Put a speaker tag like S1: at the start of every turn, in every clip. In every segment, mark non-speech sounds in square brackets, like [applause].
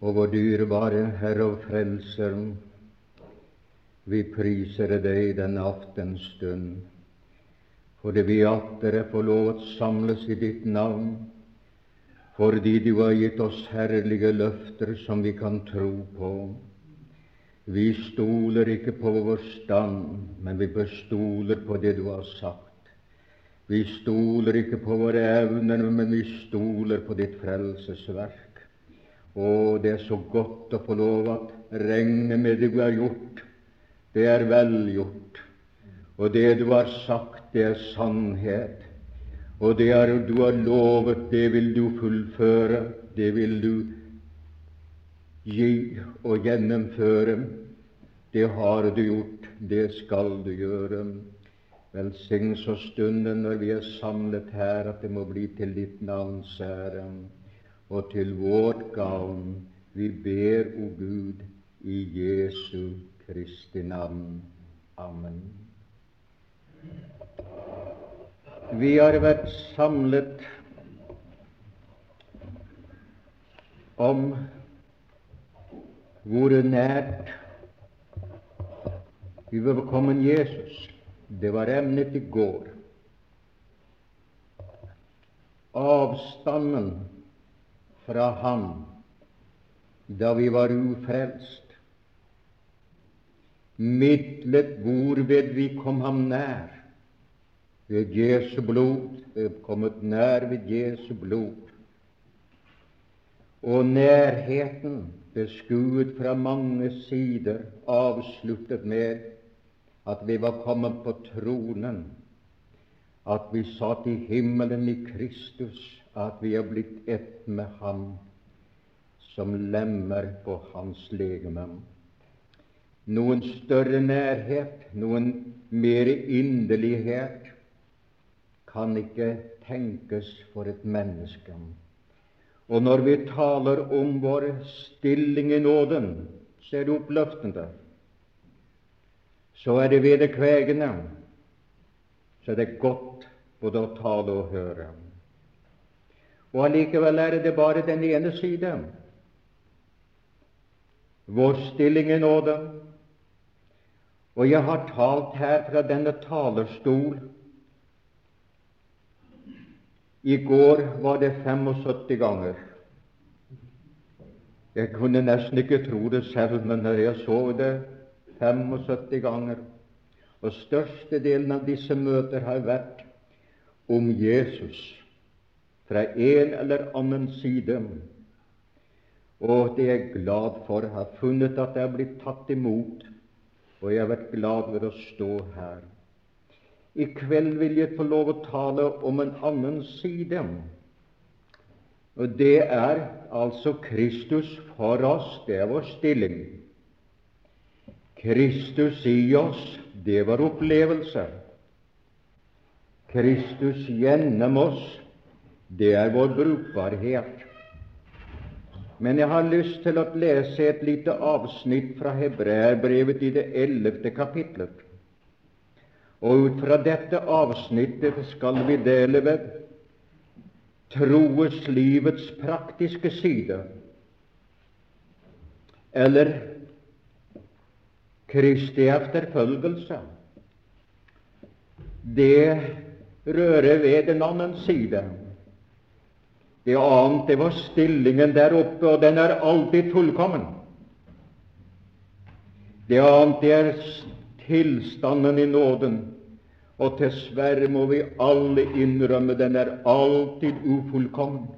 S1: og vår dyrebare Herre og Frelser, vi priser deg denne aftenstund, fordi vi atter er få lov å samles i ditt navn, fordi du har gitt oss herlige løfter som vi kan tro på. Vi stoler ikke på vår stand, men vi bestoler på det du har sagt. Vi stoler ikke på våre evner, men vi stoler på ditt frelsesverk. Å, det er så godt å få lov at regne med det du har gjort. Det er velgjort. Og det du har sagt, det er sannhet. Og det er du har lovet, det vil du fullføre. Det vil du gi og gjennomføre. Det har du gjort, det skal du gjøre. Velsign så stunden når vi er samlet her, at det må bli til ditt navns ære og til vårt gavn. Vi ber, o Gud, i Jesu Kristi navn. Amen. Vi har vært samlet om hvor nært vi var kommet Jesus. Det var emnet i går. Avstanden fra Ham da vi var ufrelst, midlet hvorved vi kom ham nær ved Jesu blod, er kommet nær ved Jesu blod. Og nærheten beskuet fra mange sider, avsluttet med at vi var kommet på tronen, at vi satt i himmelen i Kristus, at vi er blitt ett med Ham som lemmer på Hans legeme. Noen større nærhet, noen mer inderlighet, kan ikke tenkes for et menneske. Og når vi taler om vår stilling i nåden, så er det oppløftende. Så er det vederkvegende. Så er det godt både å tale og høre. Og allikevel er det bare den ene side. Vår stilling i nåde. Og jeg har talt her fra denne talerstol. I går var det 75 ganger. Jeg kunne nesten ikke tro det selv, men jeg så det 75 ganger Og størstedelen av disse møter har vært om Jesus fra en eller annen side. Og det er jeg glad for. Jeg har funnet at jeg er blitt tatt imot, og jeg har vært glad ved å stå her. I kveld vil jeg få lov å tale om en annen side. Og det er altså Kristus for oss. Det er vår stilling. Kristus i oss, det var opplevelse. Kristus gjennom oss, det er vår brukbarhet. Men jeg har lyst til å lese et lite avsnitt fra Hebreerbrevet i det ellevte kapitlet. Og ut fra dette avsnittet skal vi dele ved troes livets praktiske side, eller Kristi efterfølgelse. Det rører ved en annen side. Det annet det var stillingen der oppe, og den er alltid fullkommen. Det annet det er tilstanden i nåden, og dessverre må vi alle innrømme den er alltid ufullkommen.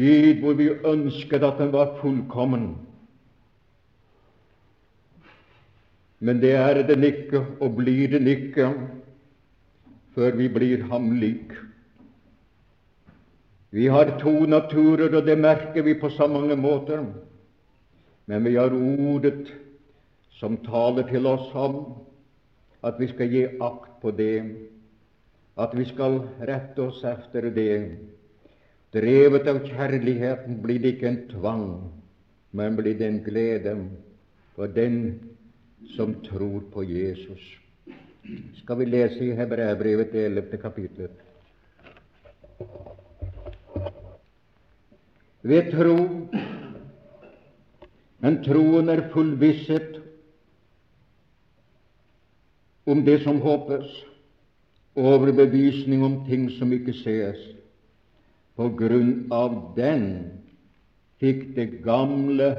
S1: Gud, hvor vi ønsket at den var fullkommen. Men det er den ikke, og blir den ikke, før vi blir ham lik. Vi har to naturer, og det merker vi på så mange måter. Men vi har ordet som taler til oss om at vi skal gi akt på det, at vi skal rette oss efter det. Drevet av kjærligheten blir det ikke en tvang, men blir det en glede for den som tror på Jesus. Skal vi lese i Hebreabrevet, det ellevte kapitlet. Ved tro. Men troen er full visshet om det som håpes, overbevisning om ting som ikke sees. På grunn av den fikk det gamle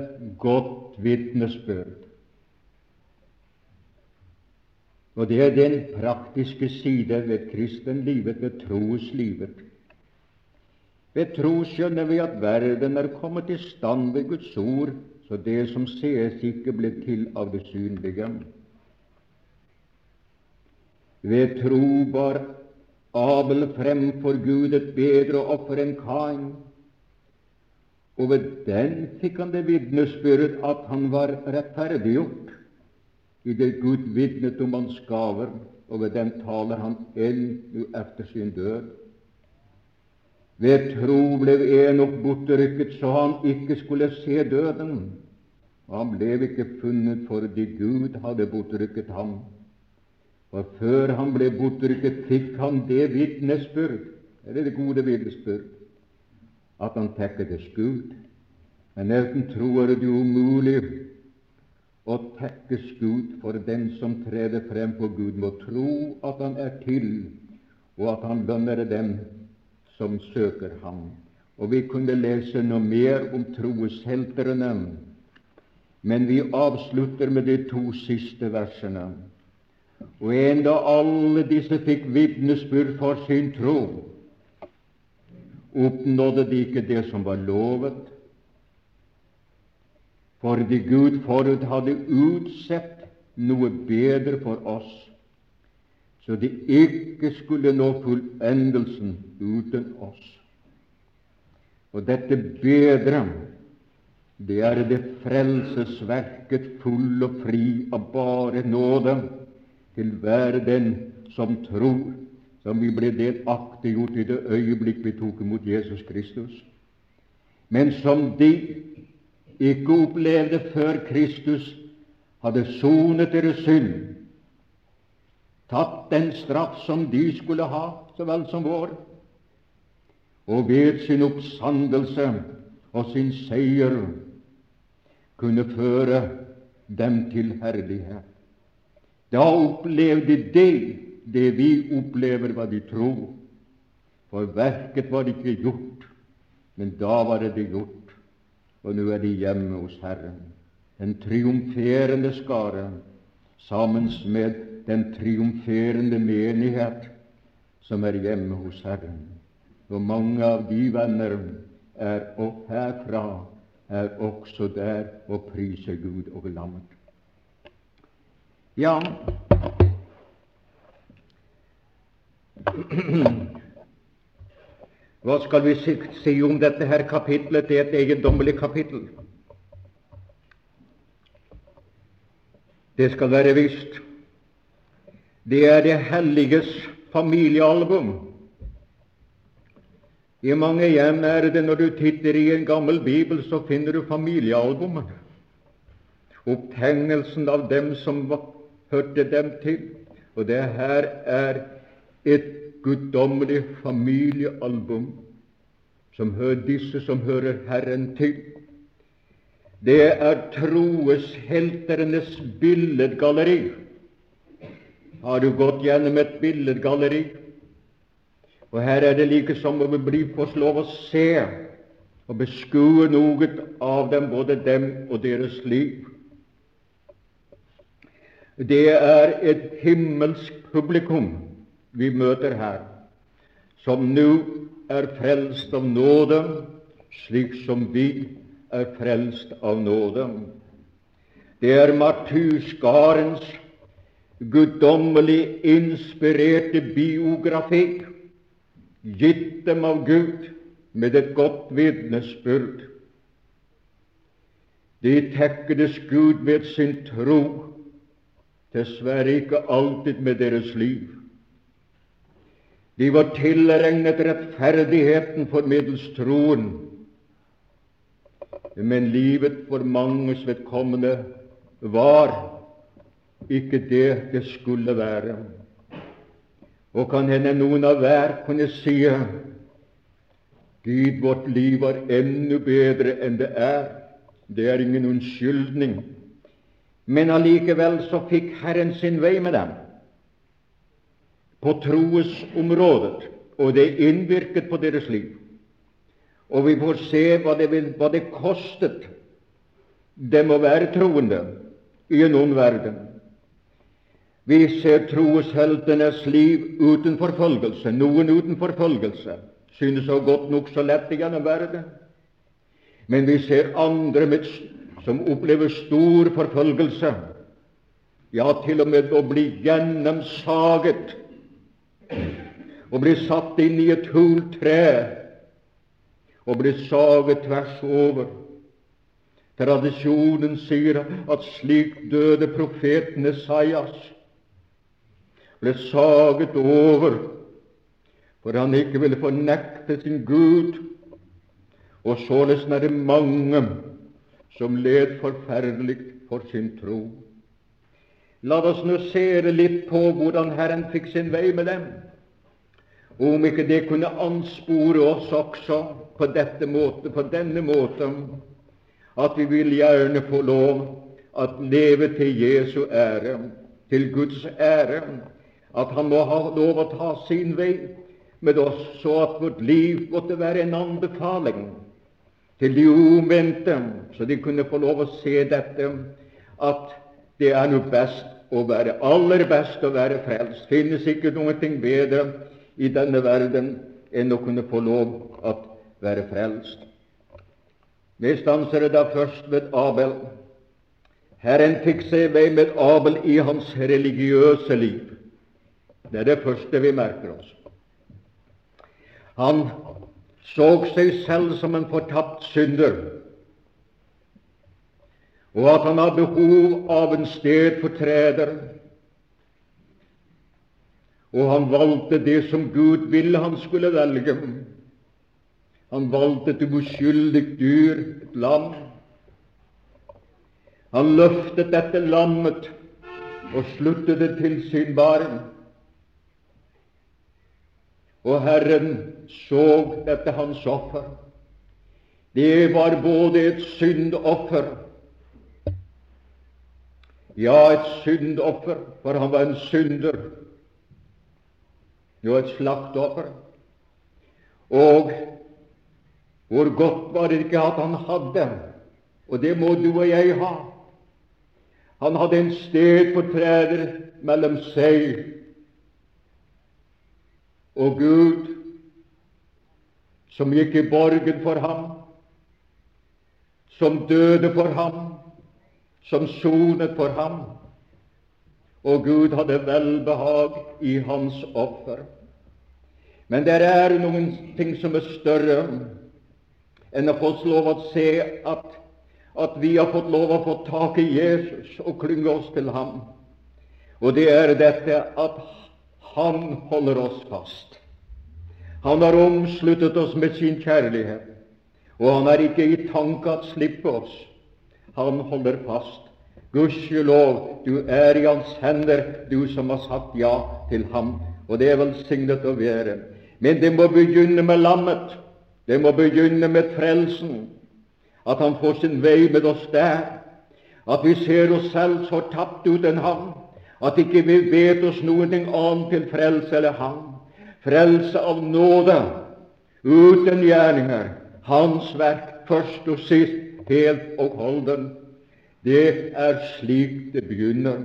S1: godt vitnesbyrd. Og det er den praktiske side ved kristenlivet, ved troslivet. Ved tro skjønner vi at verden er kommet i stand ved Guds ord, så det som sees, ikke ble til av det synlige. Ved tro bar Abel fremfor Gud et bedre offer enn Kain, og ved den fikk han det vitnesbyrd at han var rettferdiggjort i det Gud vitnet om hans gaver, og ved den taler han ennå efter sin død. Ved tro ble Enok bortrykket så han ikke skulle se døden. Han ble ikke funnet fordi Gud hadde bortrykket ham. For før han ble bortrykket, fikk han det vitnesbyrd, eller det gode vitnesbyrd, at han tekkedes Gud. Men uten tro er det umulig å tekkes Gud, for den som treder frem på Gud, må tro at Han er til, og at Han lønner dem som søker Ham. Og Vi kunne lese noe mer om troeshelterne, men vi avslutter med de to siste versene. Og enda alle disse fikk vitnesbyrd for sin tro, oppnådde de ikke det som var lovet, fordi Gud forut hadde utsett noe bedre for oss, så de ikke skulle nå fullendelsen uten oss. Og dette bedre, det er det frelsesverket full og fri av bare nåde til hver den som tror, som vi ble delaktiggjort i det øyeblikk vi tok imot Jesus Kristus, men som de ikke opplevde før Kristus hadde sonet deres synd, tatt den straff som de skulle ha, så vel som vår, og ved sin oppsandelse og sin seier kunne føre dem til herlighet. Da opplevde de det vi opplever hva de tror. For verket var ikke gjort, men da var det gjort og nå er de hjemme hos Herren. en triumferende skare sammen med den triumferende menighet som er hjemme hos Herren. Og mange av de venner er og herfra er også der og priser Gud og lammet. Ja, [clears throat] Hva skal vi si om dette her kapitlet? Det er et eiendommelig kapittel. Det skal være visst. Det er det helliges familiealbum. I mange hjem er det når du titter i en gammel bibel, så finner du familiealbumet. Opptegnelsen av dem som hørte dem til. Og det her er et guddommelig familiealbum som hører disse som hører Herren til. Det er troeshelternes billedgalleri. Har du gått gjennom et billedgalleri? Og her er det like som om vi blir fått lov å se og beskue noe av dem, både dem og deres liv. Det er et himmelsk publikum vi møter her, som nå er frelst av nåde, slik som vi er frelst av nåde. Det er martyrskarens guddommelig inspirerte biografi, gitt dem av Gud med et godt vitnesbyrd. De tekkedes Gud ved sin tro, dessverre ikke alltid med deres liv. De var tilregnet rettferdigheten formidles troen, men livet for manges vedkommende var ikke det det skulle være. Og kan hende noen av hver kunne si Gud, vårt liv var enda bedre enn det er. Det er ingen unnskyldning. Men allikevel så fikk Herren sin vei med dem på troesområdet, og det innvirket på deres liv. Og vi får se hva det, hva det kostet dem å være troende i en ond verden. Vi ser troesheltenes liv uten forfølgelse. Noen uten forfølgelse synes å gått nokså lett gjennom verden. Men vi ser andre med, som opplever stor forfølgelse, ja, til og med å bli gjennomsaget og bli satt inn i et hult tre og bli saget tvers over. Tradisjonen sier at slik døde profeten Esaias. Ble saget over for han ikke ville fornekte sin Gud. Og således er det mange som led forferdelig for sin tro. La oss nå se litt på hvordan Herren fikk sin vei med dem. Om ikke det kunne anspore oss også på, dette måte, på denne måten at vi vil gjerne få lov at leve til Jesu ære, til Guds ære, at Han må ha lov å ta sin vei med oss, så at vårt liv måtte være en anbefaling til de omvendte, så de kunne få lov å se dette, at det er noe best å være aller best å være frelst. Finnes ikke noe bedre i denne verden enn å kunne få lov å være frelst. Vi stanser da først ved Abel. Herren fikk se vei med Abel i hans religiøse liv. Det er det første vi merker oss. Han så seg selv som en fortapt synder og at han har behov av en stedfortreder. Og han valgte det som Gud ville han skulle velge. Han valgte et uskyldig dyr, et lam. Han løftet dette lammet og sluttet det til sin barn. Og Herren så dette hans offer. Det var både et syndoffer ja, et syndoffer, for han var en synder. Jo, et slaktoffer. Og hvor godt var det ikke at han hadde, og det må du og jeg ha. Han hadde en stedfortreder mellom seg og Gud, som gikk i borgen for ham, som døde for ham, som sonet for ham, og Gud hadde velbehag i hans offer. Men det er noen ting som er større enn å få lov å se at, at vi har fått lov å få tak i Jesus og klynge oss til ham. Og det er dette at han holder oss fast. Han har omsluttet oss med sin kjærlighet, og han er ikke i tanke at slippe oss. Han holder fast. Gudskjelov, du er i hans hender, du som har sagt ja til ham. Og det er velsignet å være. Men det må begynne med lammet. Det må begynne med frelsen. At han får sin vei med oss der. At vi ser oss selv så tapt uten ham. At ikke vi vet oss noen ting annet til frelse eller ham. Frelse av nåde, uten gjerninger. Hans verk først og sist helt og holden. Det er slik det begynner.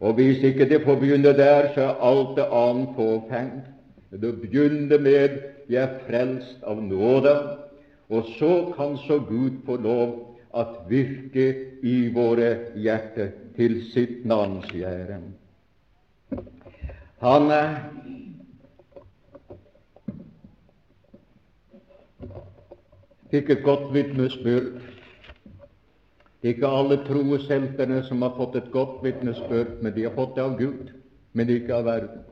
S1: Og hvis ikke det får begynne der, så er alt det annet påfengt. Det begynner med 'Jeg er frelst av nåde', og så kan så Gud få lov at virke i våre hjerter til sitt navns gjerde. Han fikk et godt vitnesbyrd. Ikke alle troesheltene som har fått et godt vitnesbyrd, men de har fått det av Gud, men ikke av verden.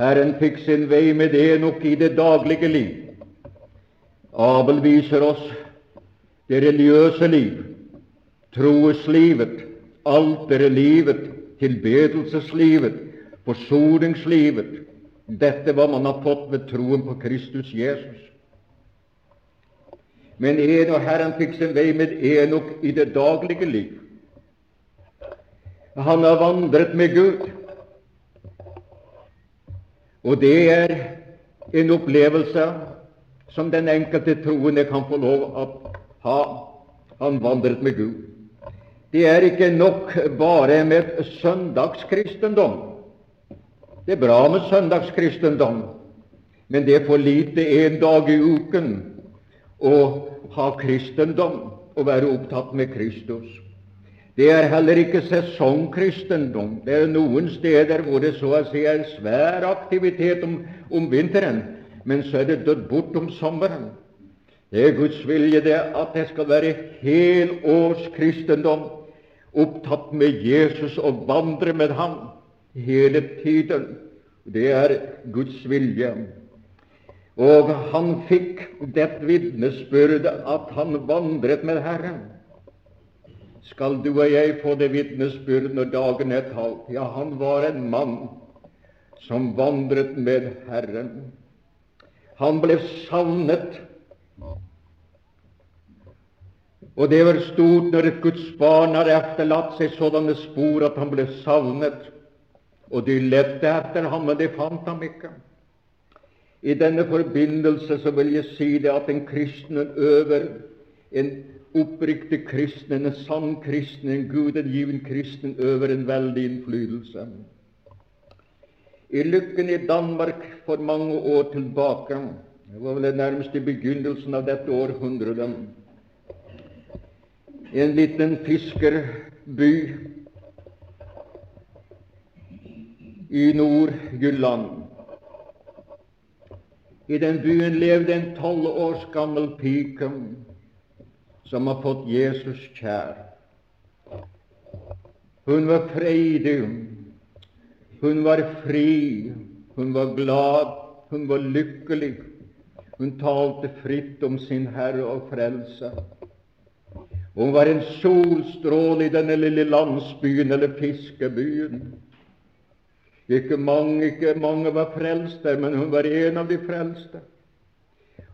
S1: Herren fikk sin vei med det nok i det daglige liv. Abel viser oss det religiøse liv, troeslivet, alterlivet, tilbedelseslivet, forsoningslivet. Dette hva man har fått ved troen på Kristus Jesus. Men en og Herren fikk sin vei med Enok i det daglige liv. Han har vandret med Gud. Og det er en opplevelse som den enkelte troende kan få lov å ha. Han vandret med Gud. Det er ikke nok bare med søndagskristendom. Det er bra med søndagskristendom, men det er for lite en dag i uken å ha kristendom og være opptatt med Kristus. Det er heller ikke sesongkristendom. Det er noen steder hvor det så å si er svær aktivitet om, om vinteren, men så er det dødd bort om sommeren. Det er Guds vilje det at det skal være helårskristendom, opptatt med Jesus og vandre med ham hele tiden. Det er Guds vilje. Og han fikk det vitnesbyrdet at han vandret med Herren. Skal du og jeg få det vitnesbyrdet når dagen er talt? Ja, han var en mann som vandret med Herren. Han ble savnet. Og det var stort når et Guds barn har efterlatt seg sådanne spor at han ble savnet. Og de lette etter ham, men de fant ham ikke. I denne forbindelse så vil jeg si det at en kristen øver, en oppriktig kristen, en sann kristen, en gudengiven kristen, øver en veldig innflytelse. I Lykken i Danmark for mange år tilbake, det var vel nærmest i begynnelsen av dette århundret, en liten fiskerby i Nord-Jylland. I den byen levde en tolv års gammel pike som har fått Jesus kjær. Hun var freidig, hun var fri, hun var glad, hun var lykkelig. Hun talte fritt om sin Herre og Hun var en solstråle i denne lille landsbyen eller fiskebyen. Ikke mange, ikke mange var frelst der, men hun var en av de frelste.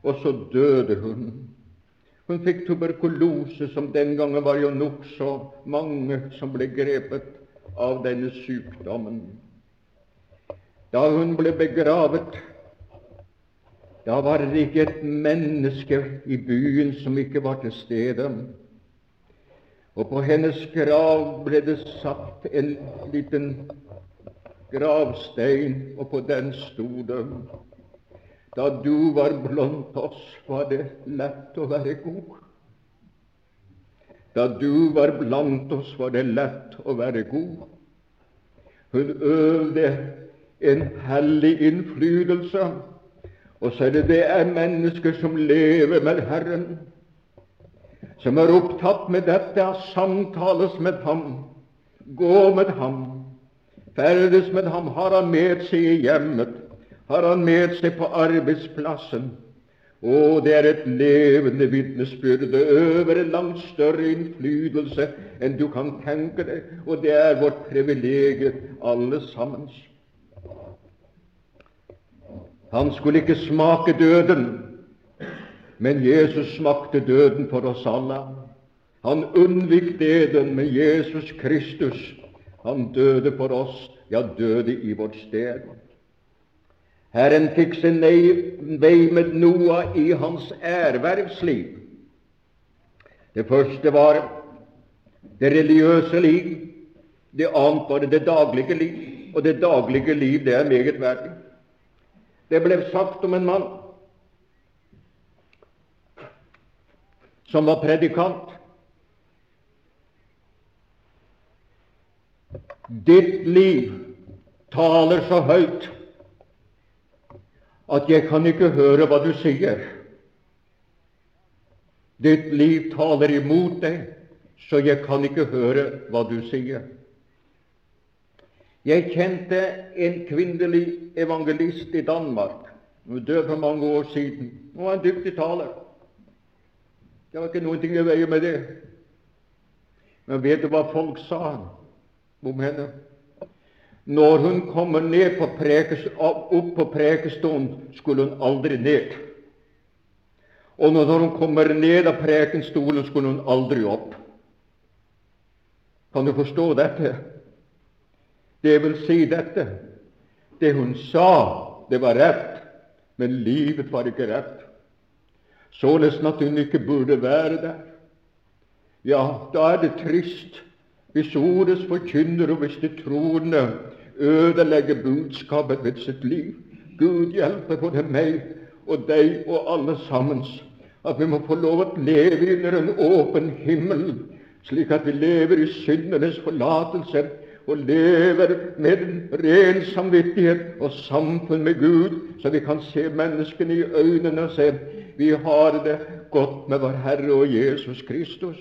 S1: Og så døde hun. Hun fikk tuberkulose, som den gangen var jo nokså mange som ble grepet av denne sykdommen. Da hun ble begravet, da var det ikke et menneske i byen som ikke var til stede. Og på hennes grav ble det satt en liten gravstein, og på den sto det Da du var blant oss, var det lett å være god. Da du var blant oss, var det lett å være god. Hun øvde en hellig innflytelse. Og så er det det er mennesker som lever med Herren, som er opptatt med dette, samtales med Ham, gå med Ham, ferdes med ham, har han med seg i hjemmet, har han med seg på arbeidsplassen. Å, det er et levende vitnesbyrd. Det øver en langt større innflytelse enn du kan tenke deg, og det er vårt privilegium alle sammen. Han skulle ikke smake døden, men Jesus smakte døden for oss alle. Han unnvik døden med Jesus Kristus han døde for oss, ja, døde i vårt sted. Herren fikk sin vei med Noah i hans ærvervsliv. Det første var det religiøse liv. Det annet var det daglige liv. Og det daglige liv, det er meget verdig. Det ble sagt om en mann som var predikant. Ditt liv taler så høyt at jeg kan ikke høre hva du sier. Ditt liv taler imot deg, så jeg kan ikke høre hva du sier. Jeg kjente en kvinnelig evangelist i Danmark. Hun døde for mange år siden. Hun var en dyktig taler. Det var ikke noen ting i veien med det. Men vet du hva folk sa? om henne. Når hun kommer ned på opp på prekestolen, skulle hun aldri ned. Og når hun kommer ned av prekenstolen, skulle hun aldri opp. Kan du forstå dette? Det vil si dette. Det hun sa, det var rett, men livet var ikke rett. Således at hun ikke burde være der. Ja, da er det trist hvis ordets forkynner og hvis de troende ødelegger budskapet ved sitt liv. Gud hjelpe både meg og deg og alle sammen at vi må få lov å leve under en åpen himmel, slik at vi lever i syndenes forlatelse og lever med en ren samvittighet og samfunn med Gud, så vi kan se menneskene i øynene og se vi har det godt med vår Herre og Jesus Kristus.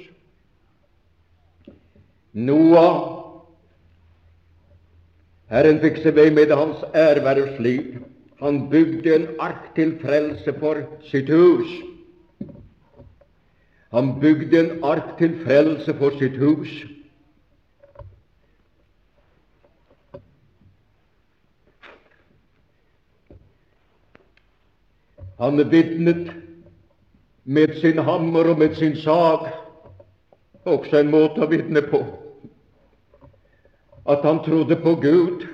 S1: Noah Herren fikk seg vei med hans ærvervsliv. Han bygde en ark til frelse for sitt hus. Han bygde en ark til frelse for sitt hus. Han vitnet med sin hammer og med sin sag, også en måte å vitne på at han trodde på Gud,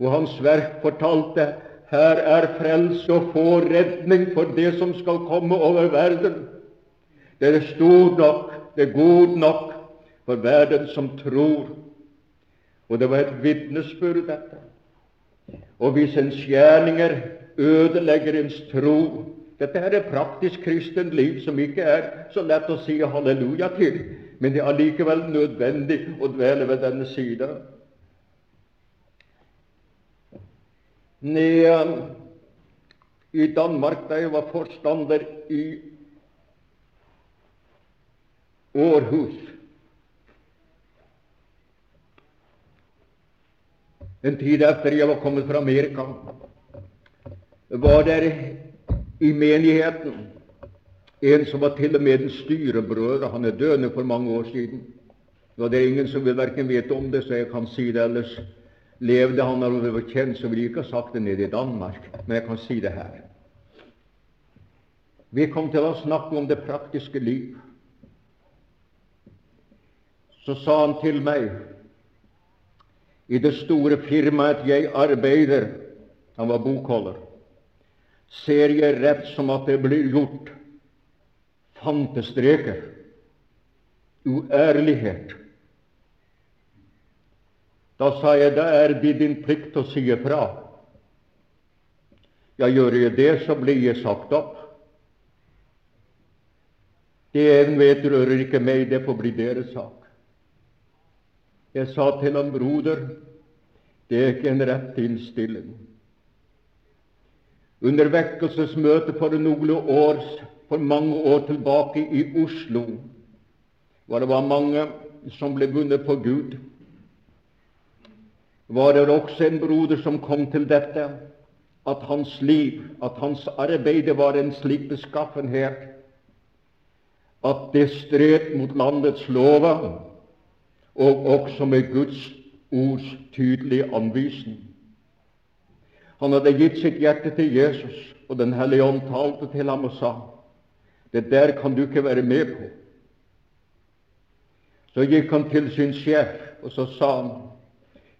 S1: og hans verk fortalte her er frelse og få redning for det som skal komme over verden. Det er stor nok, det er god nok for verden som tror. Og det var et vitnesbyrd, dette. Og hvis ens gjerninger ødelegger ens tro Dette er et praktisk kristent liv som ikke er så lett å si halleluja til, men det er allikevel nødvendig å dvele ved denne sida. i Danmark da jeg var forstander i Århus. En tid etter jeg var kommet fra Amerika, var der i menigheten en som var til og med en styrebrødre. Han er døende for mange år siden. Nå det ingen som vil verken vite om det, så jeg kan si det ellers. Levde han når det var kjent, så ville jeg ikke ha sagt det nede i Danmark, men jeg kan si det her. Vi kom til å snakke om det praktiske liv. Så sa han til meg i det store firmaet jeg arbeider Han var bokholder. Ser jeg rett som at det blir gjort fantestreker, uærlighet, da sa jeg da er det din plikt å si ifra. Ja, gjør jeg det, så blir jeg sagt opp. Det en vet, rører ikke meg, det får bli deres sak. Jeg sa til ham, broder, det er ikke en rett innstilling. Under vekkelsesmøtet for noen år, for mange år tilbake i Oslo, hvor det var mange som ble vunnet på Gud, var det også en broder som kom til dette, at hans liv, at hans arbeid var en slik beskaffenhet at det stred mot landets lover, og også med Guds ords tydelige anvisning. Han hadde gitt sitt hjerte til Jesus, og Den hellige ånd talte til ham og sa det der kan du ikke være med på. Så gikk han til sin sjef, og så sa han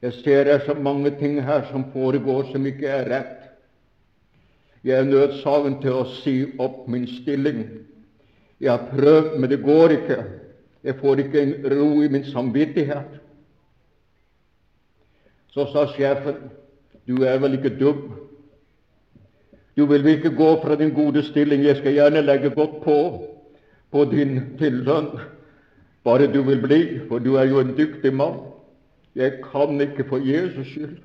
S1: jeg ser det er så mange ting her som foregår som ikke er rett. Jeg er nødsagen til å si opp min stilling. Jeg har prøvd, men det går ikke. Jeg får ikke en ro i min samvittighet. Så sa sjefen, du er vel ikke dum? Du vil ikke gå fra din gode stilling? Jeg skal gjerne legge godt på på din tilstand, bare du vil bli, for du er jo en dyktig mann. Jeg kan ikke for Jesus skyld.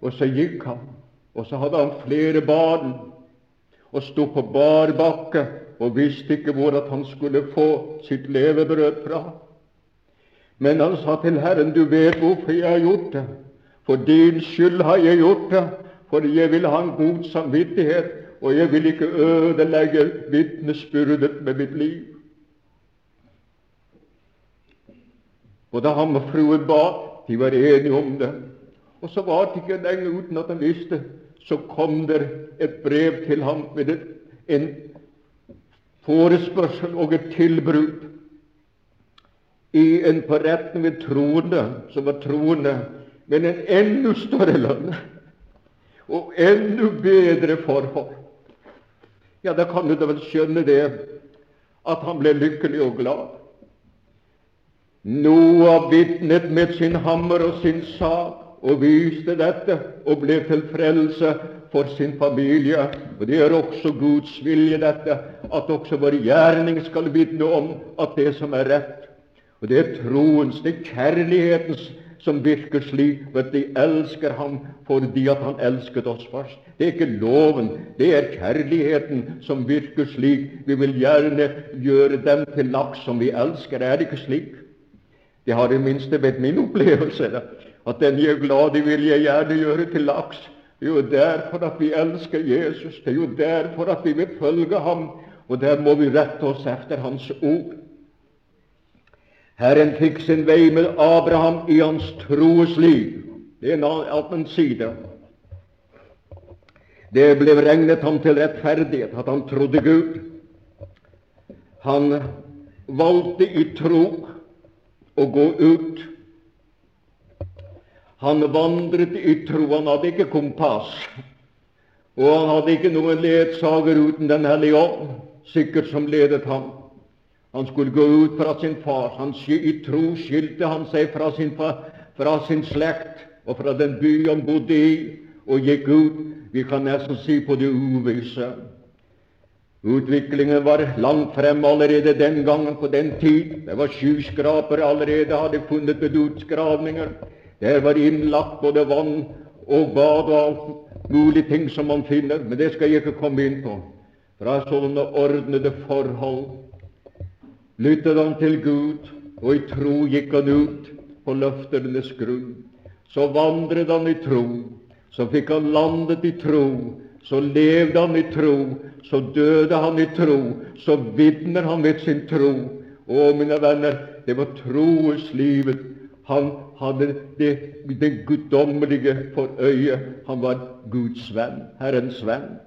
S1: Og så gikk han, og så hadde han flere barn, og sto på bar bakke og visste ikke hvor at han skulle få sitt levebrød fra. Men han sa til Herren, du vet hvorfor jeg har gjort det. For din skyld har jeg gjort det, for jeg vil ha en god samvittighet, og jeg vil ikke ødelegge vitnesbyrdet med mitt liv. Og da han og fruen ba, de var enige om det. Og så var det ikke lenge uten at han visste, så kom det et brev til ham med en forespørsel og et tilbud i en på retten ved troende, som var troende, men en enda større lønn og enda bedre forhold. Ja, da kan du da vel skjønne det, at han ble lykkelig og glad. Noah vitnet med sin hammer og sin sak og viste dette og ble til frelse for sin familie. Og Det er også Guds vilje, dette, at også vår gjerning skal vitne om at det som er rett. Og Det er troens, det er kjærlighetens som virker slik at de elsker ham fordi at han elsket oss først. Det er ikke loven, det er kjærligheten som virker slik. Vi vil gjerne gjøre dem til laks som vi elsker. Er det ikke slik? Det har i minste vært min opplevelse. At den jeg er glad i, vil jeg gjerne gjøre til laks. Det er jo derfor at vi elsker Jesus. Det er jo derfor at vi vil følge ham. Og der må vi rette oss efter Hans ord. Herren fikk sin vei med Abraham i hans troes liv. Det er en annen side. Det ble regnet ham til rettferdighet at han trodde Gud. Han valgte i tro å gå ut. Han vandret i tro. Han hadde ikke kompass. Og han hadde ikke noen ledsager uten Den hellige ånd, sikkert som ledet ham. Han skulle gå ut fra sin far. Han, I tro skilte han seg fra sin, fra sin slekt og fra den by han bodde i, og gikk ut, vi kan nesten si på det uvisse. Utviklingen var langt fremme allerede den gangen, på den tid. Det var skyskrapere allerede, hadde funnet ved utgravninger. Der var innlagt både vann og bad og alt mulige ting som man finner, men det skal jeg ikke komme inn på. Fra sånne ordnede forhold lyttet han til Gud, og i tro gikk han ut på løfternes grunn. Så vandret han i tro, så fikk han landet i tro, så levde han i tro, så døde han i tro, så vitner han ved sin tro. Å, mine venner, det var troeslivet. Han hadde det, det guddommelige for øye. Han var Guds venn, Herrens venn.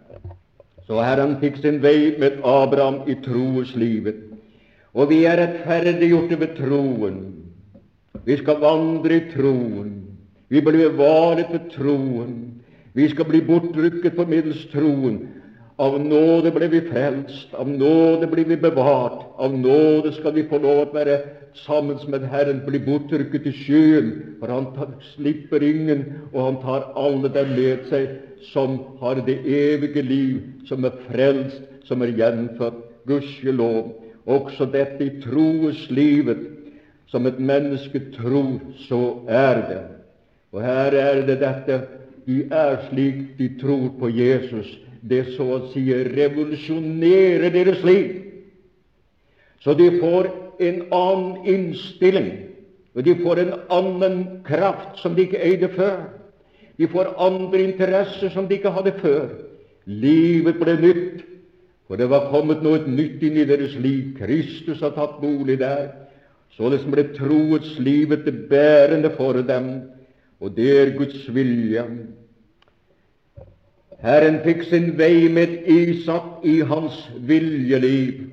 S1: Så Herren fikk sin vei med Abraham i troeslivet. Og vi er rettferdiggjorte ved troen. Vi skal vandre i troen. Vi blir bevaret ved troen. Vi skal bli bortrykket på middels troen. Av nåde ble vi frelst, av nåde blir vi bevart, av nåde skal vi få lov å være sammen med Herren, bli bortrykket i sjøen, for Han tar, slipper ingen, og Han tar alle dem med seg som har det evige liv, som er frelst, som er gjenfødt. Gudskjelov også dette i troeslivet. Som et menneske tror, så er det. Og her er det dette de er slik de tror på Jesus. Det så å si revolusjonerer deres liv. Så de får en annen innstilling, og de får en annen kraft som de ikke eide før. De får andre interesser som de ikke hadde før. Livet ble nytt. For det var kommet noe nytt inn i deres liv. Kristus har tatt bolig der. Således ble troets livet det bærende for dem, og det er Guds vilje. Herren fikk sin vei med Isak i hans viljeliv.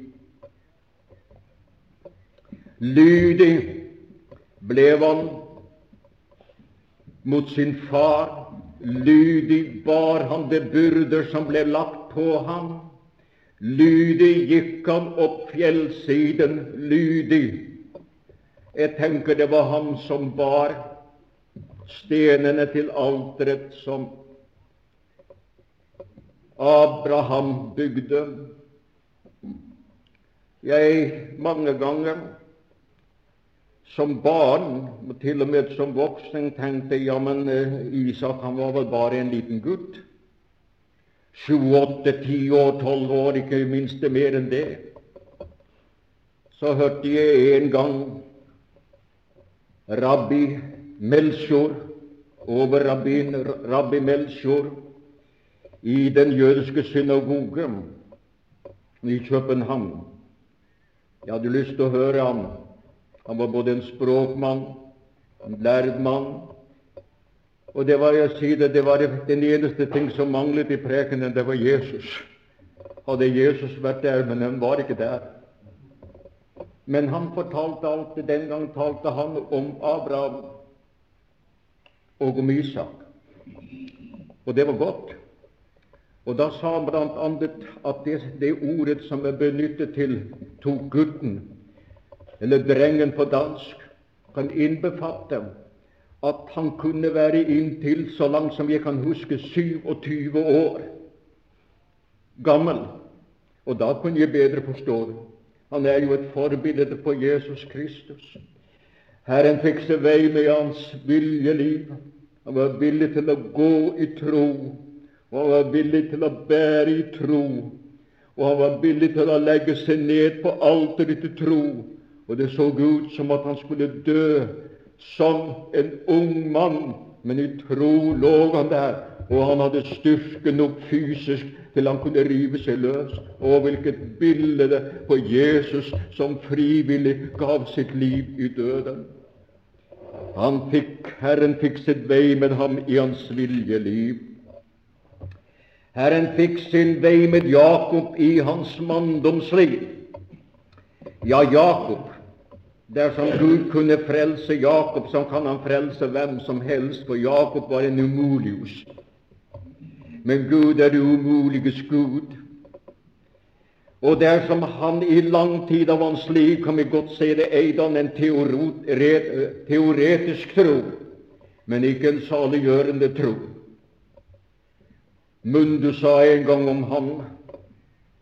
S1: Lydig ble han mot sin far. Lydig bar han det byrder som ble lagt på ham. Lydig gikk han opp fjellsiden, lydig. Jeg tenker det var han som bar stenene til alteret som Abraham bygde. Jeg mange ganger som barn, til og med som voksen, tenkte ja, men eh, Isak han var vel bare en liten gutt sju, åtte, ti år, tolv år, ikke minst mer enn det. Så hørte jeg en gang rabbi Melchior, overrabbin rabbi Melchior, i den jødiske synagogen i København. Jeg hadde lyst til å høre ham. Han var både en språkmann, en lærd mann, Og det var jeg sier det, det var den eneste ting som manglet i prekenen, det var Jesus. Hadde Jesus vært der, men han var ikke der. Men han fortalte alltid, den gang talte han om Abraham og om Isak. Og det var godt. Og da sa han blant annet at det, det ordet som er benyttet til tok gutten, eller drengen på dansk, kan innbefatte at han kunne være inntil, så langt som jeg kan huske, 27 år gammel. Og da kunne jeg bedre forstå det. Han er jo et forbilde på Jesus Kristus. Herren fikk seg vei med hans viljeliv. Han var villig til å gå i tro, og han var villig til å bære i tro. Og han var villig til å legge seg ned på alteret til tro. Og det så ut som at han skulle dø som en ung mann, men i tro lå han der, og han hadde styrke nok fysisk til han kunne rive seg løs. Og hvilket bilde på Jesus som frivillig gav sitt liv i døden. Han fikk, Herren fikk sitt vei med ham i hans viljeliv. Herren fikk sin vei med Jakob i hans manndomsliv. Ja, Jakob, dersom Gud kunne frelse Jakob, så kan han frelse hvem som helst, for Jakob var en umulius. Men Gud er det umuliges Gud. Og dersom han i lang tid av hans liv, kan vi godt se det, eide han en teoretisk tro, men ikke en saliggjørende tro. Munde sa en gang om ham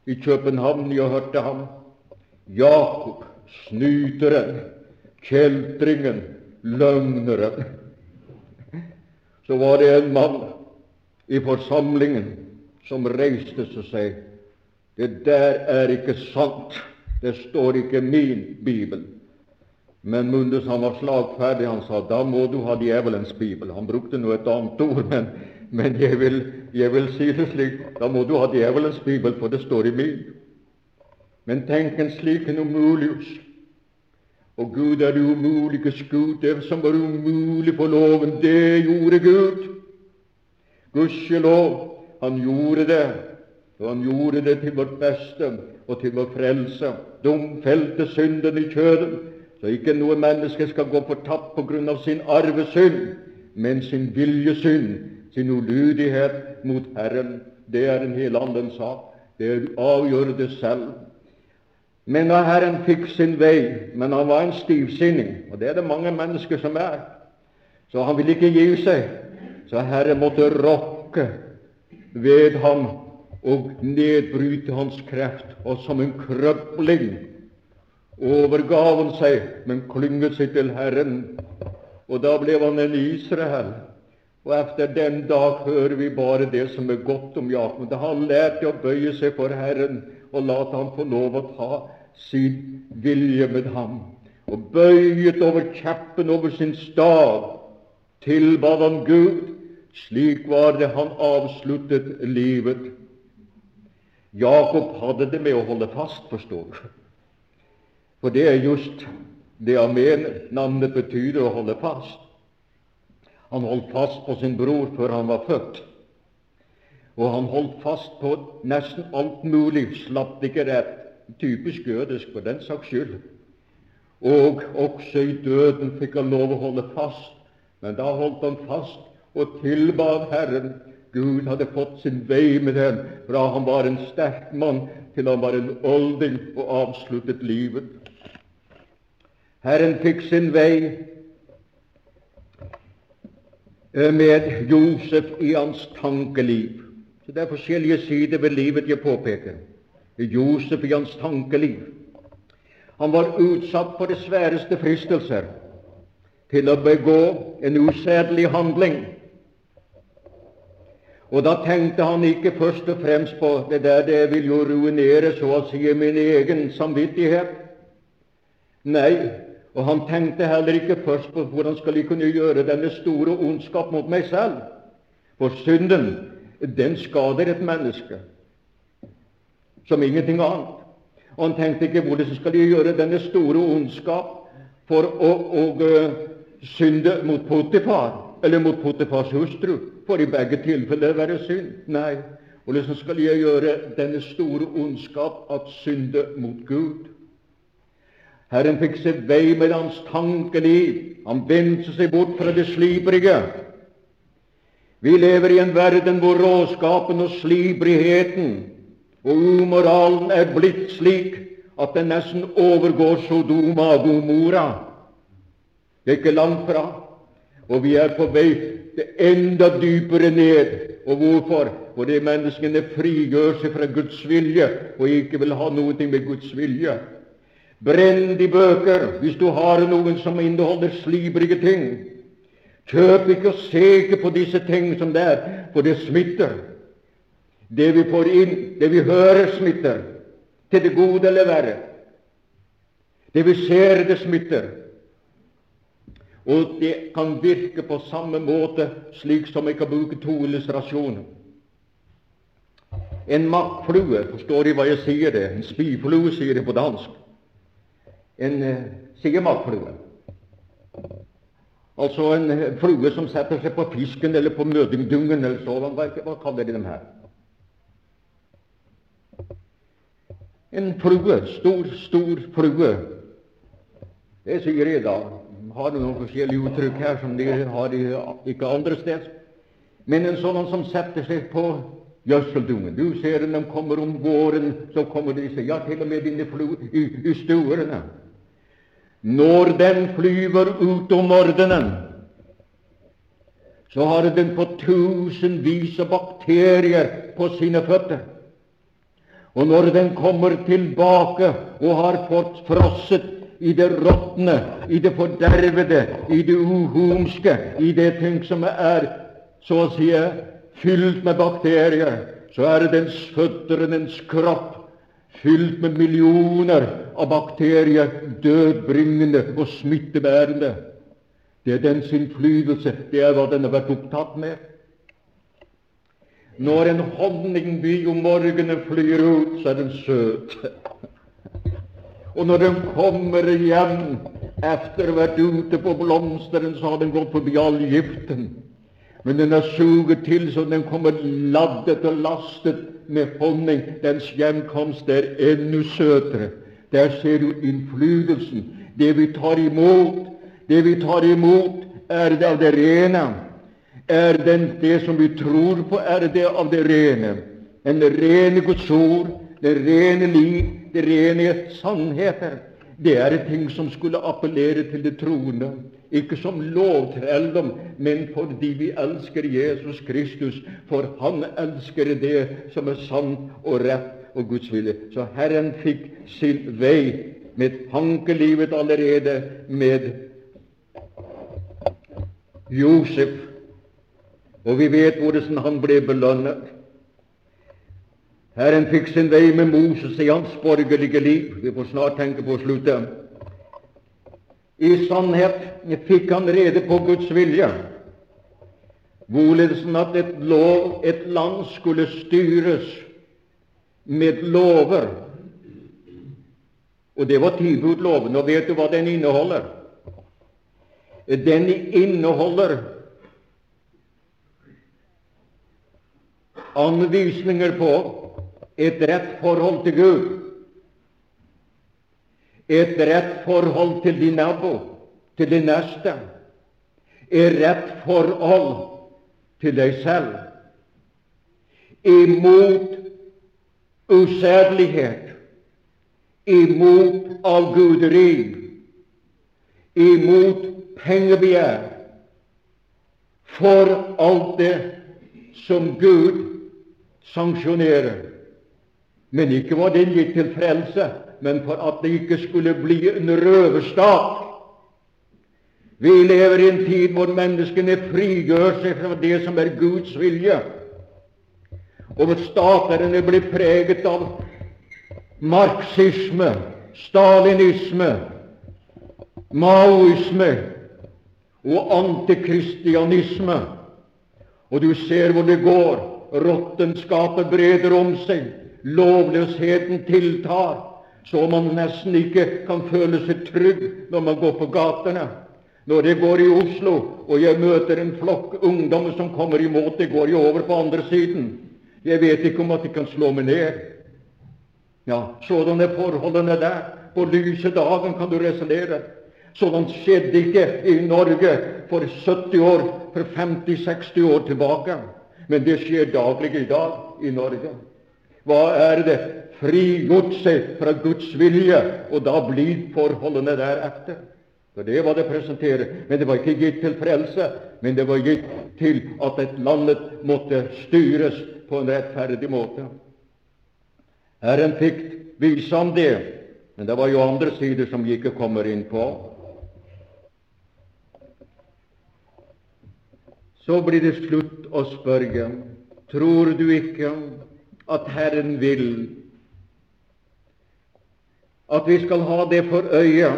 S1: i København, jeg hørte ham, Jakob, snyteren, kjeltringen, løgneren. Så var det en mann i forsamlingen som reiste seg det der er ikke sant. Det står ikke min bibel. Men Mundus han var slagferdig. Han sa da må du ha djevelens bibel. Han brukte nå et annet ord, men, men jeg, vil, jeg, vil, si det slik da må du ha djevelens bibel, for det står i min. Men tenk en slik en umulius. Og Gud er det umuliges Gud. Det som var umulig for loven, det gjorde Gud. Gudskjelov, han gjorde det, og han gjorde det til vårt beste og til vår frelse. Domfelte synden i kjøden, så ikke noe menneske skal gå fortapt på grunn av sin arvesynd, men sin viljesynd, sin ulydighet mot Herren. Det er en helt annen sak. Det avgjør det selv. Men da Herren fikk sin vei, men han var en stivsinning, og det er det mange mennesker som er, så han ville ikke gi seg så Herren måtte rokke ved ham og nedbryte hans kreft, og som en krøpling overgav han seg, men klynget seg til Herren. Og da ble han en Israel. Og etter den dag hører vi bare det som er godt om Jakob. Da han lærte å bøye seg for Herren og late han få lov å ta sin vilje med ham. Og bøyet over kjappen over sin stav tilbad han Gud slik var det han avsluttet livet. Jakob hadde det med å holde fast, forstår du. For det er just det amen navnet betyr å holde fast. Han holdt fast på sin bror før han var født. Og han holdt fast på nesten alt mulig, slapp ikke rett. Typisk jødisk for den saks skyld. Og også i døden fikk han lov å holde fast. Men da holdt han fast og tilbad Herren. Gud hadde fått sin vei med ham fra han var en sterk mann til han var en olding og avsluttet livet. Herren fikk sin vei med Josef i hans tankeliv. Så Det er forskjellige sider ved livet jeg påpeker. Josef i hans tankeliv. Han var utsatt for de sværeste fristelser til å begå en usedelig handling. Og da tenkte han ikke først og fremst på det der det vil jo ruinere så å si min egen samvittighet. Nei, og han tenkte heller ikke først på hvordan skal jeg kunne gjøre denne store ondskap mot meg selv. For synden, den skader et menneske som ingenting annet. Og han tenkte ikke hvordan skal gjøre denne store ondskap for å, å synde mot Potifar eller mot Potifars hustru, for i begge tilfeller være synd. Nei, hvordan skal jeg gjøre denne store ondskap at synde mot Gud? Herren fikk se vei med hans tankeliv. Han vendte seg bort fra det slibrige. Vi lever i en verden hvor råskapen og slibrigheten og umoralen er blitt slik at den nesten overgår Sodoma og Gomora. Det er ikke langt fra. Og vi er på vei til enda dypere ned. Og hvorfor? Fordi menneskene frigjør seg fra Guds vilje og ikke vil ha noe med Guds vilje. Brenn de bøker hvis du har noen som inneholder slibrige ting. Kjøp ikke og se ikke på disse ting som det er, for det smitter. Det vi får inn, det vi hører, smitter. Til det gode eller verre. Det vi ser, det smitter. Og det kan virke på samme måte slik som jeg kan bruke to illustrasjoner. En makkflue, forstår De hva jeg sier det? En spyflue sier det på dansk. En eh, sier makkflue. Altså en eh, flue som setter seg på fisken eller på mødingdungen eller sånn. Hva, hva kaller de dem her? En flue. Stor, stor flue. Det sier jeg da har noen forskjellige uttrykk her som de har ikke andre steder. Men en sånn som setter seg på gjødseldungen Du ser når de kommer om våren, så kommer disse, ja, til og med inne i, i stuerne. Når den flyver ut om morgenen, så har den fått tusenvis av bakterier på sine føtter. Og når den kommer tilbake og har fått frosset i det råtne, i det fordervede, i det uhumske, i det ting som er så å si fylt med bakterier, så er dens føtter dens kropp fylt med millioner av bakterier, dødbringende og smittebærende. Det er dens innflytelse, det er hva den har vært opptatt med. Når en honningby om morgenen flyr ut, så er den søt. Og når den kommer hjem etter å ha vært ute på blomsteren, så har den gått forbi all giften. Men den er suget til så den kommer laddet og lastet med honning. Dens hjemkomst er enda søtere. Der ser du innflytelsen. Det vi tar imot, det vi tar imot, er det av det rene. Er den det som vi tror på, er det av det rene. En rene Guds ord, det rene liv, det rene sannheter. Det er ting som skulle appellere til det troende, ikke som lovtrelldom, men fordi vi elsker Jesus Kristus, for Han elsker det som er sant og rett og Guds vilje. Så Herren fikk sin vei med tankelivet allerede med Josef, og vi vet hvordan han ble belønnet. Herren fikk sin vei med Moses i hans borgerlige liv. Vi får snart tenke på å slutte. I sannhet fikk han rede på Guds vilje, hvorledes at et, lov, et land skulle styres med lover. Og det var tilbudloven. Og vet du hva den inneholder? Den inneholder anvisninger på et rett forhold til Gud, et rett forhold til din nabo, til din neste, et rett forhold til deg selv, imot usedelighet, imot avguderi, imot pengebegjær, for alt det som Gud sanksjonerer. Men ikke var den gitt til frelse, men for at det ikke skulle bli en røverstat. Vi lever i en tid hvor menneskene frigjør seg fra det som er Guds vilje, og hvor staterne blir preget av marxisme, stalinisme, maoisme og antikristianisme. Og du ser hvor det går. Råttenskapet breder om seg lovløsheten tiltar, så man nesten ikke kan føle seg trygg når man går på gatene. Når jeg går i Oslo og jeg møter en flokk ungdommer som kommer imot, det går jo over på andre siden. Jeg vet ikke om at de kan slå meg ned. Ja, sådan forholdene der. På lyse dagen kan du resonnere. Sådant skjedde ikke i Norge for 70 år, for 50-60 år tilbake. Men det skjer daglig i dag i Norge. Hva er det? Frigjort seg fra Guds vilje, og da blir forholdene deretter. For det var det presenterer. Men det var ikke gitt til frelse, men det var gitt til at et landet måtte styres på en rettferdig måte. Herren fikk vise ham det, men det var jo andre sider som vi ikke kommer inn på. Så blir det slutt å spørre tror du ikke at Herren vil at vi skal ha det for øye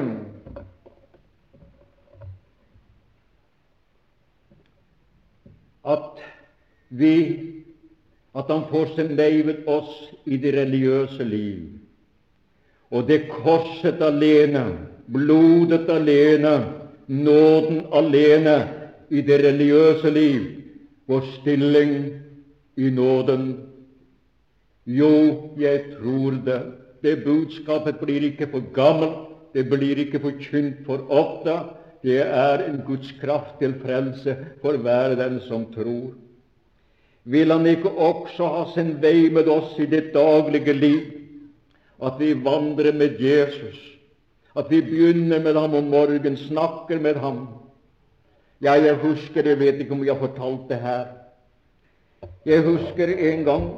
S1: at vi at Han får sin leivet oss i det religiøse liv. Og det korset alene, blodet alene, nåden alene i det religiøse liv, vår stilling i nåden. Jo, jeg tror det. Det budskapet blir ikke for gammelt, det blir ikke forkynt for ofte. Det er en Guds kraft til frelse for hver den som tror. Vil Han ikke også ha sin vei med oss i det daglige liv? At vi vandrer med Jesus, at vi begynner med ham om morgenen, snakker med ham. Ja, jeg husker, jeg vet ikke om jeg har fortalt det her. Jeg husker en gang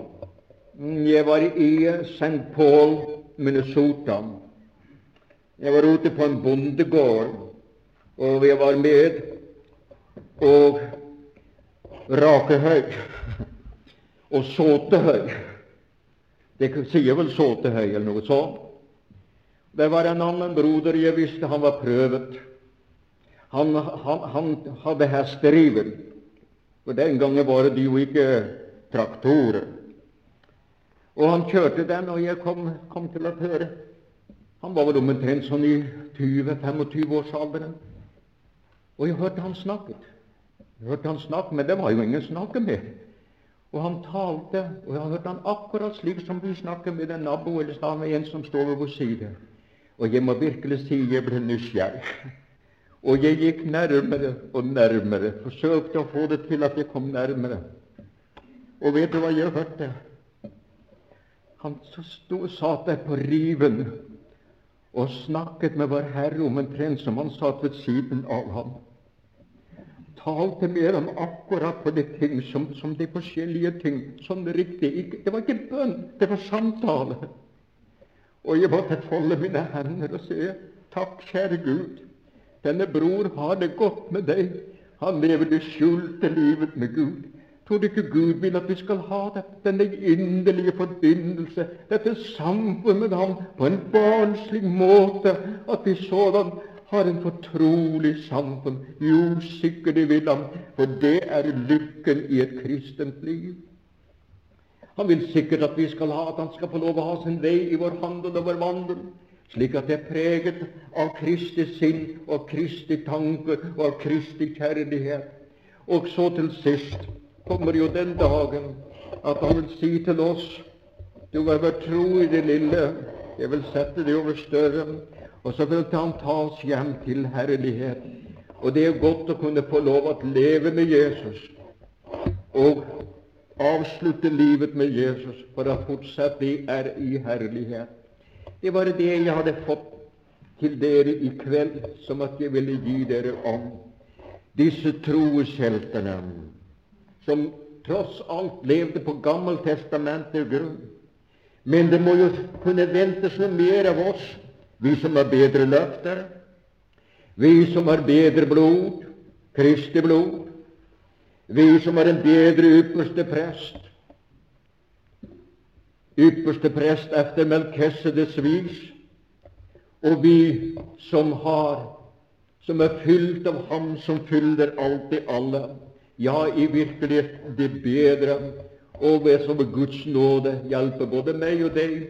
S1: jeg var i St. Paul, Minnesota. Jeg var ute på en bondegård, og jeg var med og Rakehøy [laughs] og Såtehøy. Det sier vel Såtehøy eller noe sånt. Det var en annen broder jeg visste han var prøvet. Han, han, han hadde hesteriver. For den gangen var det jo ikke traktorer. Og han kjørte den, og jeg kom, kom til å høre. Han var vel omtrent sånn i 20-25-årsalderen. Og jeg hørte han snakket. Jeg hørte han snakke, Men det var jo ingen snakke med. Og han talte, og jeg hørte han akkurat slik som du snakker med en nabo eller med en som står ved vår side. Og jeg må virkelig si jeg ble nysgjerrig. Og jeg gikk nærmere og nærmere, forsøkte å få det til at jeg kom nærmere. Og vet du hva jeg hørte? Han sto, satt der på riven og snakket med Vår Herre om en prins som han satt ved siden av ham. Talte med ham akkurat på de ting som, som de forskjellige ting. Sånn riktig. Det var ikke bønn, det var samtale. Og jeg måtte folde mine hender og si takk, kjære Gud. Denne bror har det godt med deg. Han lever det skjulte livet med Gud. Tror du ikke Gud vil at vi skal ha det, denne inderlige forbindelse, dette samfunn med Ham, på en barnslig måte, at vi sådan har en fortrolig samfunn? Jo, sikkert det vil Han, for det er lykken i et kristent liv. Han vil sikkert at vi skal ha, at han skal få lov å ha sin vei i vår handel og vår vandel, slik at det er preget av Kristi sinn og Kristi tanke og av Kristi kjærlighet. Og så til sist kommer jo den dagen at han vil si til oss du har vært tro i det lille, jeg vil sette det over større. Og så vil han ta oss hjem til herlighet. Og det er godt å kunne få lov å leve med Jesus og avslutte livet med Jesus for å fortsette er i herlighet. Det var det jeg hadde fått til dere i kveld, som at jeg ville gi dere om disse troesheltene som tross alt levde på Gammeltestamentets grunn. Men det må jo kunne ventes noe mer av oss, vi som har bedre løfter, vi som har bedre blod, Kristi blod, vi som har en bedre ypperste prest, ypperste prest efter Melkesedes vis, og vi som har, som er fylt av Ham som fyller alt i alle. Ja, i virkelighet det bedre, og ved som Guds nåde hjelper både meg og deg,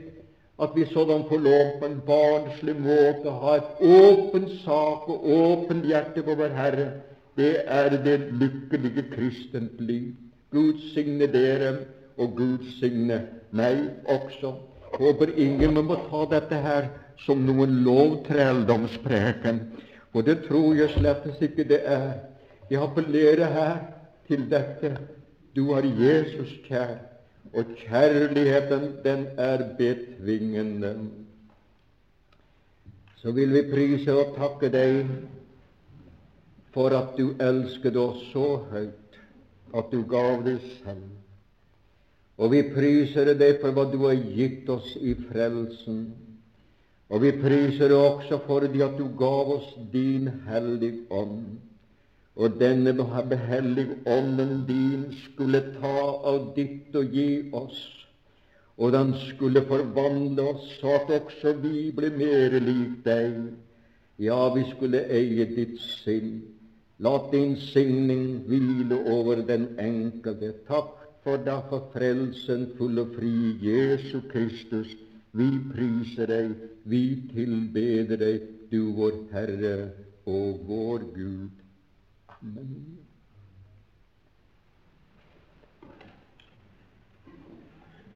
S1: at vi sådan får lov på en barnslig måte ha et åpen sak og åpent hjerte på vår Herre. Det er det lykkelige kristent liv. Gud signe dere, og Gud signe meg også. Håper ingen må ta dette her som noen lovtrelldomspreken, for det tror jeg slett ikke det er. Jeg appellerer her til dette. Du har Jesus kjær, og kjærligheten, den er betvingende. Så vil vi prise og takke deg for at du elsket oss så høyt at du gav det selv. Og vi priser deg for hva du har gitt oss i frelsen. Og vi priser deg også for det at du gav oss din hellige ånd. Og denne hellige ånden din skulle ta av ditt og gi oss. Og den skulle forvandle oss så at også vi ble mer lik deg. Ja, vi skulle eie ditt sinn. La din signing hvile over den enkelte. Takk for da for frelsen full og fri Jesu Kristus. Vi priser deg, vi tilbeder deg, du vår Herre og vår Gud. Amen.